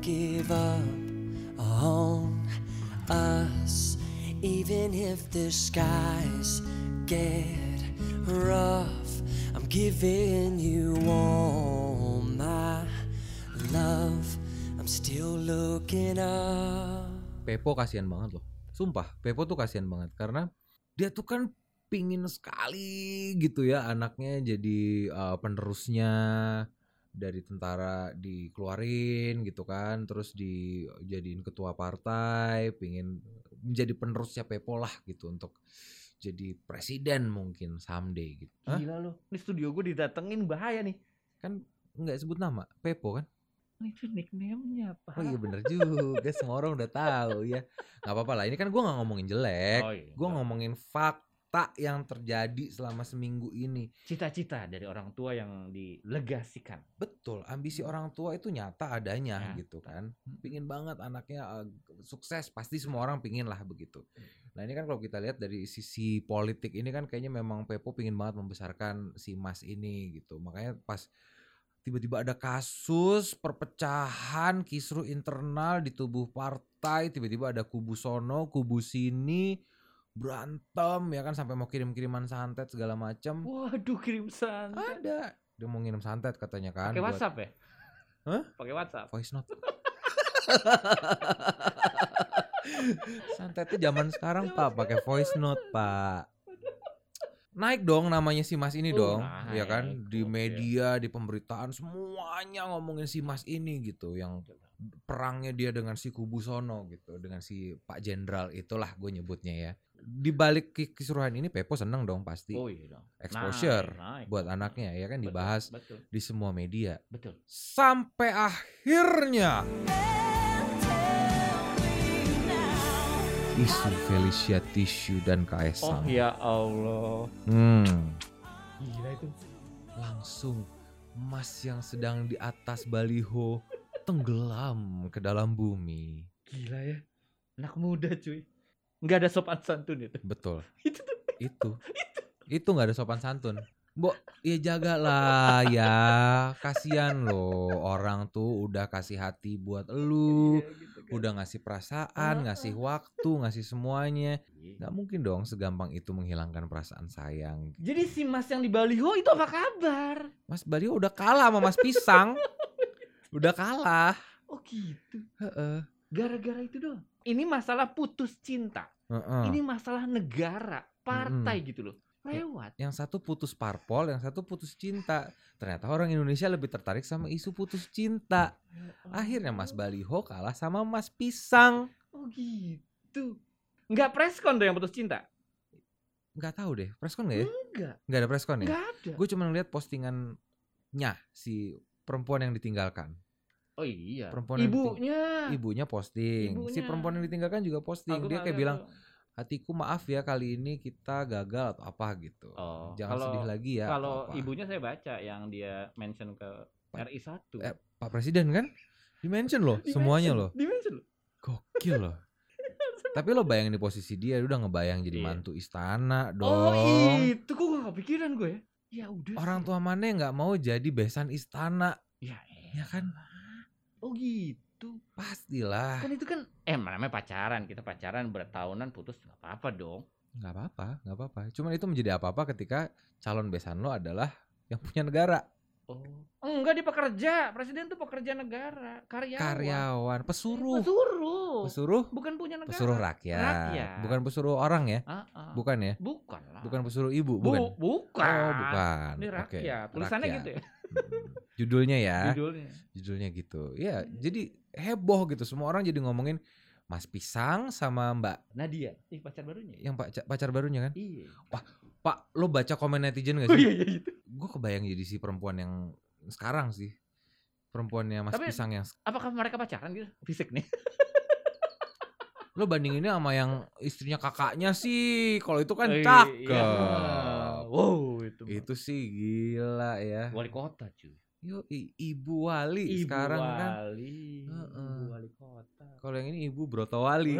give up on us, even if the skies get rough. I'm giving you all my love. I'm still looking up. Pepo kasihan banget loh. Sumpah, Pepo tuh kasihan banget karena dia tuh kan pingin sekali gitu ya anaknya jadi uh, penerusnya dari tentara dikeluarin gitu kan, terus dijadiin ketua partai, pingin menjadi penerusnya Pepo lah gitu untuk jadi presiden mungkin someday gitu. Hah? Gila lu. Ini studio gue didatengin bahaya nih. Kan nggak sebut nama, Pepo kan? Itu nickname-nya apa? Oh iya bener juga, semua orang udah tahu ya. Nggak apa-apa lah, ini kan gua nggak ngomongin jelek, Oh iya. gue ngomongin fakta yang terjadi selama seminggu ini. Cita-cita dari orang tua yang dilegasikan. Betul, ambisi orang tua itu nyata adanya Ya. gitu kan. Pingin banget anaknya uh, sukses, pasti semua orang pingin lah begitu. Nah ini kan kalau kita lihat dari sisi politik ini kan kayaknya memang Pepo pingin banget membesarkan si Mas ini gitu. Makanya pas tiba-tiba ada kasus perpecahan kisru internal di tubuh partai, tiba-tiba ada kubu sono, kubu sini berantem ya kan sampai mau kirim-kiriman santet segala macam. Waduh kirim santet. Ada. Dia mau ngirim santet katanya kan. Pakai buat WhatsApp ya? Hah? Pakai WhatsApp. Voice note. Santetnya zaman sekarang Pak pakai voice note Pak. Naik dong namanya si Mas ini Oh, dong, ya kan? naik. Di media, di pemberitaan semuanya ngomongin si Mas ini gitu, yang perangnya dia dengan si kubu sono gitu, dengan si Pak Jenderal itulah gue nyebutnya ya. Di balik ki- kisruhan ini Pepo seneng dong pasti. Oh iya dong. Exposure Naik, naik. buat anaknya ya kan Betul, dibahas Betul. di semua media. Betul. Sampai akhirnya isu Felicia Tisu dan Oh Kaisang. ya Allah. Hmm, Gila itu. langsung Mas yang sedang di atas baliho tenggelam ke dalam bumi. Gila ya. Anak muda cuy. Nggak ada sopan santun itu. Betul. Itu tuh. Itu. Itu nggak ada sopan santun. Bo, ya jagalah ya. Kasihan loh orang tuh udah kasih hati buat lu, Iya, gitu kan. udah ngasih perasaan, Ah, ngasih waktu, ngasih semuanya. Iya. Nggak mungkin dong segampang itu menghilangkan perasaan sayang. Jadi si mas yang di baliho itu apa kabar? Mas Bario udah kalah sama Mas Pisang. udah kalah. Oh gitu. Gara-gara itu doang. Ini masalah putus cinta. Heeh. Ini masalah negara, partai gitu loh. Lewat. Yang satu putus parpol, yang satu putus cinta. Ternyata orang Indonesia lebih tertarik sama isu putus cinta. Akhirnya Mas Baliho kalah sama Mas Pisang. Oh gitu. Nggak preskon dong yang putus cinta? Nggak tahu deh, preskon nggak ya? Enggak. Nggak ada preskon ya? Nggak ada. Gue cuma ngeliat postingannya si perempuan yang ditinggalkan. Oh iya. Perempuan yang Ibunya. Ibunya posting. Si Ibunya. perempuan yang ditinggalkan juga posting. Aku Dia kayak bilang, hatiku maaf ya kali ini kita gagal atau apa gitu. Oh, Jangan kalau- sedih lagi ya. Kalau apa. ibunya saya baca yang dia mention ke RI 1. Eh, Pak Presiden kan dimention loh semuanya loh. Dimension loh. Gokil loh. Tapi lo bayangin di posisi dia, lu udah ngebayang jadi Iya. mantu istana dong. Oh itu kok gak kepikiran gue ya. Ya udah. Orang sih. tua mana yang nggak mau jadi besan istana? Ya, Ya kan? Oh gitu. Pastilah. Kan itu kan eh namanya pacaran. Kita pacaran bertahunan putus nggak apa-apa dong. Nggak apa-apa, nggak apa-apa. Cuman itu menjadi apa-apa ketika calon besan lo adalah yang punya negara, Oh. Enggak dia pekerja. Presiden tuh pekerja negara, karyawan. karyawan, pesuruh, Pesuruh. pesuruh, Bukan punya negara. pesuruh rakyat, Rakyat. bukan pesuruh orang ya, Ah, ah. bukan ya, Bukan lah. bukan pesuruh ibu, Bu- bukan. bukan. Oh, bukan. Ini rakyat. Tulisannya rakyat. gitu ya. Hmm. Judulnya ya. Judulnya. judulnya gitu. Ya, jadi heboh gitu. Semua orang jadi ngomongin Mas Pisang sama Mbak Nadia. Ih pacar barunya. ya? yang pacar, pacar barunya kan. Iya. Pak, lo baca komen netizen gak Oh sih? iya iya itu. Gue kebayang jadi si perempuan yang sekarang sih. Perempuannya Mas Tapi- Pisang yang Apakah mereka pacaran gitu? Fisik nih. lo bandinginnya sama yang istrinya kakaknya sih. Kalau itu kan Oh, iya. cakep. Wow, itu. mah. Itu sih gila ya. wali kota cuy. Yo, i- ibu wali Ibu sekarang kan. wali. Heeh. Ibu wali kota. Kalau yang ini ibu Broto wali.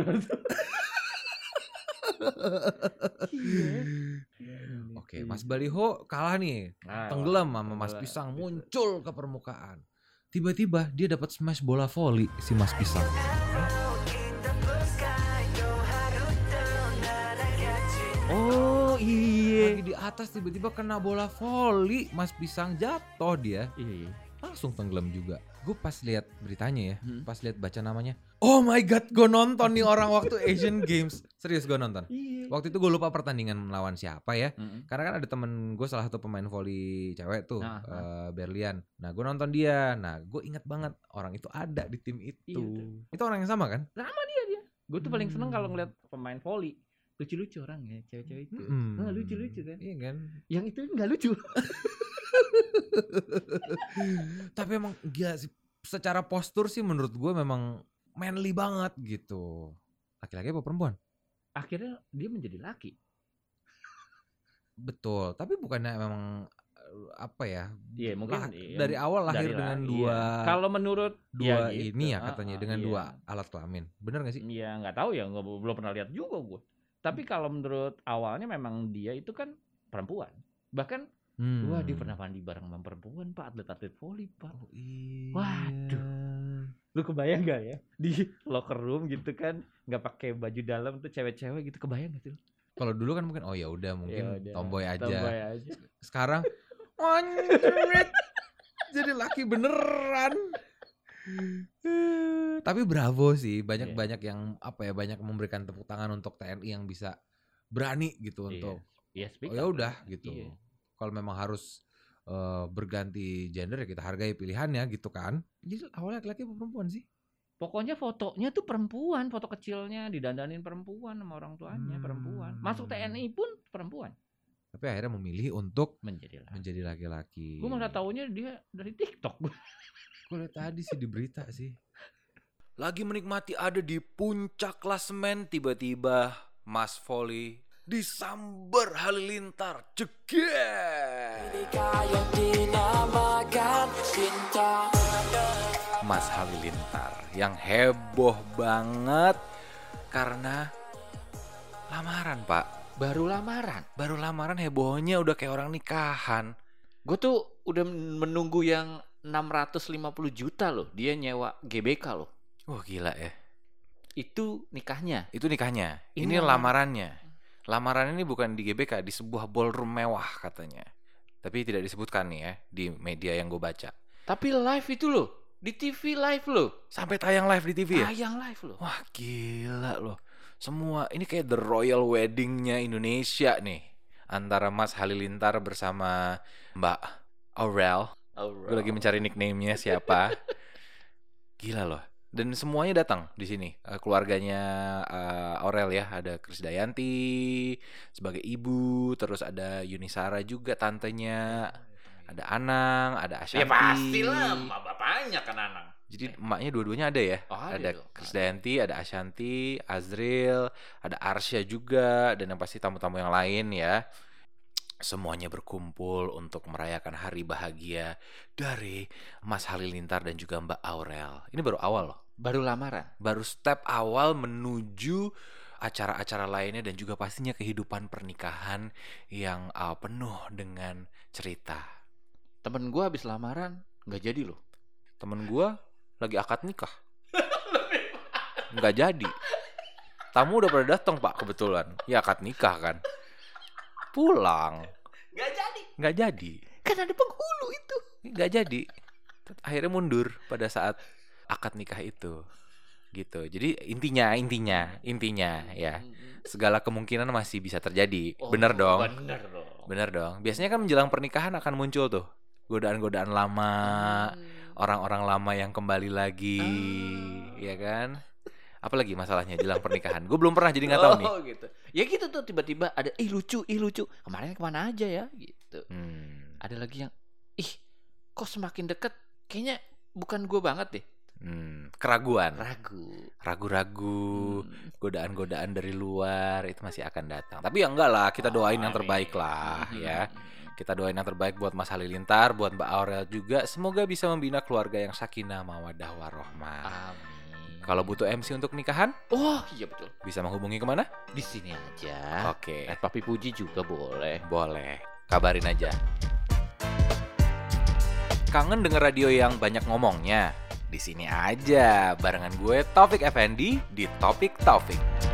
Iya. Oke, Mas Baliho kalah nih. Nah, tenggelam sama Mas. Pisang muncul ke permukaan. tiba-tiba dia dapat smash bola volley si Mas Pisang. Atas tiba-tiba kena bola volley, Mas Pisang jatuh dia, Iya. iya. langsung tenggelam juga. Gue pas lihat beritanya ya, Hmm. pas lihat baca namanya, oh my god, gue nonton nih orang waktu Asian Games. Serius gue nonton. Iya. Waktu itu gue lupa pertandingan melawan siapa ya. Mm-mm. Karena kan ada temen gue salah satu pemain volley cewek tuh, Nah, eh, Berlian. Nah gue nonton dia. Nah gue inget banget orang itu ada di tim itu. Iya, itu orang yang sama kan? Gue tuh paling seneng kalau Hmm. ngeliat pemain volley. Lucu-lucu orangnya, cewek-cewek itu. Mm-mm. Nah, lucu-lucu kan. Iya kan? Yang itu nggak lucu. Tapi emang gila sih. Secara postur sih menurut gue memang manly banget gitu. Laki-laki apa perempuan? Akhirnya dia menjadi laki. Betul. Tapi bukannya memang eh, apa ya? Iya, mungkin lah- iya, dari awal lahir dari dengan lah- dua iya. Kalau menurut dua ya gitu. ini ya Ah, katanya ah, dengan iya. dua alat kelamin. Bener gak sih? Iya nggak tahu ya nggak belum pernah lihat juga gue. Tapi kalau menurut awalnya memang dia itu kan perempuan. Bahkan Hmm. wah dia pernah mandi bareng sama perempuan pak atlet-atlet volley pak. Oh, iya. Waduh. Lu kebayang gak ya di locker room gitu kan nggak pakai baju dalam tuh cewek-cewek gitu kebayang gak sih? Kalau dulu kan mungkin oh ya udah mungkin Ya udah, tomboy aja. Tomboy aja. Sekarang jadi laki beneran. Eh, Tapi bravo sih, banyak-banyak yang apa ya, banyak memberikan tepuk tangan untuk TNI yang bisa berani gitu Iya. untuk Iya oh ya udah gitu. Iya. Kalau memang harus eh, berganti gender ya kita hargai pilihannya gitu kan. Jadi awalnya laki-laki perempuan sih? Pokoknya fotonya tuh perempuan, foto kecilnya didandanin perempuan sama orang tuanya perempuan. Masuk Hmm. TNI pun perempuan Tapi akhirnya memilih untuk menjadi laki. menjadi laki-laki. Gue malah taunya dia dari TikTok. Gue tadi sih di berita sih. Lagi menikmati ada di puncak klasemen tiba-tiba Mas Volley disamber halilintar cinta Mas Halilintar yang heboh banget karena lamaran pak. Baru lamaran. Baru lamaran hebohnya udah kayak orang nikahan. Gue tuh udah menunggu yang 650 juta loh. Dia nyewa GBK loh. Wah gila ya. Itu nikahnya. Itu nikahnya. Ini Ini, lamaran. lamarannya. Lamaran ini bukan di GBK, di sebuah ballroom mewah katanya. Tapi tidak disebutkan nih ya di media yang gue baca. Tapi live itu loh. Di TV live loh. Sampai tayang live di TV ya? Tayang live loh. Wah gila loh. Semua ini kayak the royal weddingnya Indonesia nih. Antara Mas Halilintar bersama Mbak Aurel. Gue lagi mencari nickname-nya siapa. Gila loh. Dan semuanya datang di sini. Eh, keluarganya eh, Aurel ya, ada Krisdayanti sebagai ibu, terus ada Yunisara juga tantenya, ada Anang, ada Ashanti. Ya pastilah, bapaknya kan Anang. Jadi emaknya dua-duanya ada ya. Oh, ada dong. Krisdayanti, ada Ashanti, Azril, ada Arsya juga dan yang pasti tamu-tamu yang lain ya. Semuanya berkumpul untuk merayakan hari bahagia dari Mas Halilintar dan juga Mbak Aurel. Ini baru awal loh. Baru lamaran. Baru step awal menuju acara-acara lainnya dan juga pastinya kehidupan pernikahan yang uh, penuh dengan cerita. Temen gue habis lamaran nggak jadi loh. Temen gua lagi akad nikah. Nggak jadi. Tamu udah pada datang pak kebetulan. Ya akad nikah kan. Pulang. Nggak jadi. Nggak jadi. Kan ada penghulu itu. Nggak jadi. Akhirnya mundur pada saat akad nikah itu. Gitu. Jadi intinya, intinya, intinya ya. Segala kemungkinan masih bisa terjadi. Oh, Bener dong. Bener dong. Bener dong. Biasanya kan menjelang pernikahan akan muncul tuh. Godaan-godaan lama. Orang-orang lama yang kembali lagi, ya kan? Apalagi masalahnya jelang pernikahan? Gue belum pernah jadi nggak tahu nih. Oh gitu. Ya gitu tuh tiba-tiba ada ih lucu, ih lucu. Kemarin ke mana aja ya gitu. Hmm, Ada lagi yang ih kok semakin deket kayaknya bukan gue banget deh. Hmm, keraguan, Ragu. ragu-ragu, Hmm. godaan-godaan dari luar itu masih akan datang. Tapi ya enggak lah, kita doain yang Amin. terbaik lah, Hmm. ya. Kita doain yang terbaik buat Mas Halilintar, buat Mbak Aurel juga. Semoga bisa membina keluarga yang sakinah, mawadah, warohmah. Amin. Kalau butuh MC untuk nikahan, Oh iya betul. bisa menghubungi ke mana? Di sini aja. Oke, Eh, Papi Puji juga boleh. boleh. Kabarin aja. Kangen denger radio yang banyak ngomongnya? Di sini aja barengan gue Taufik Effendi di Topik Taufik.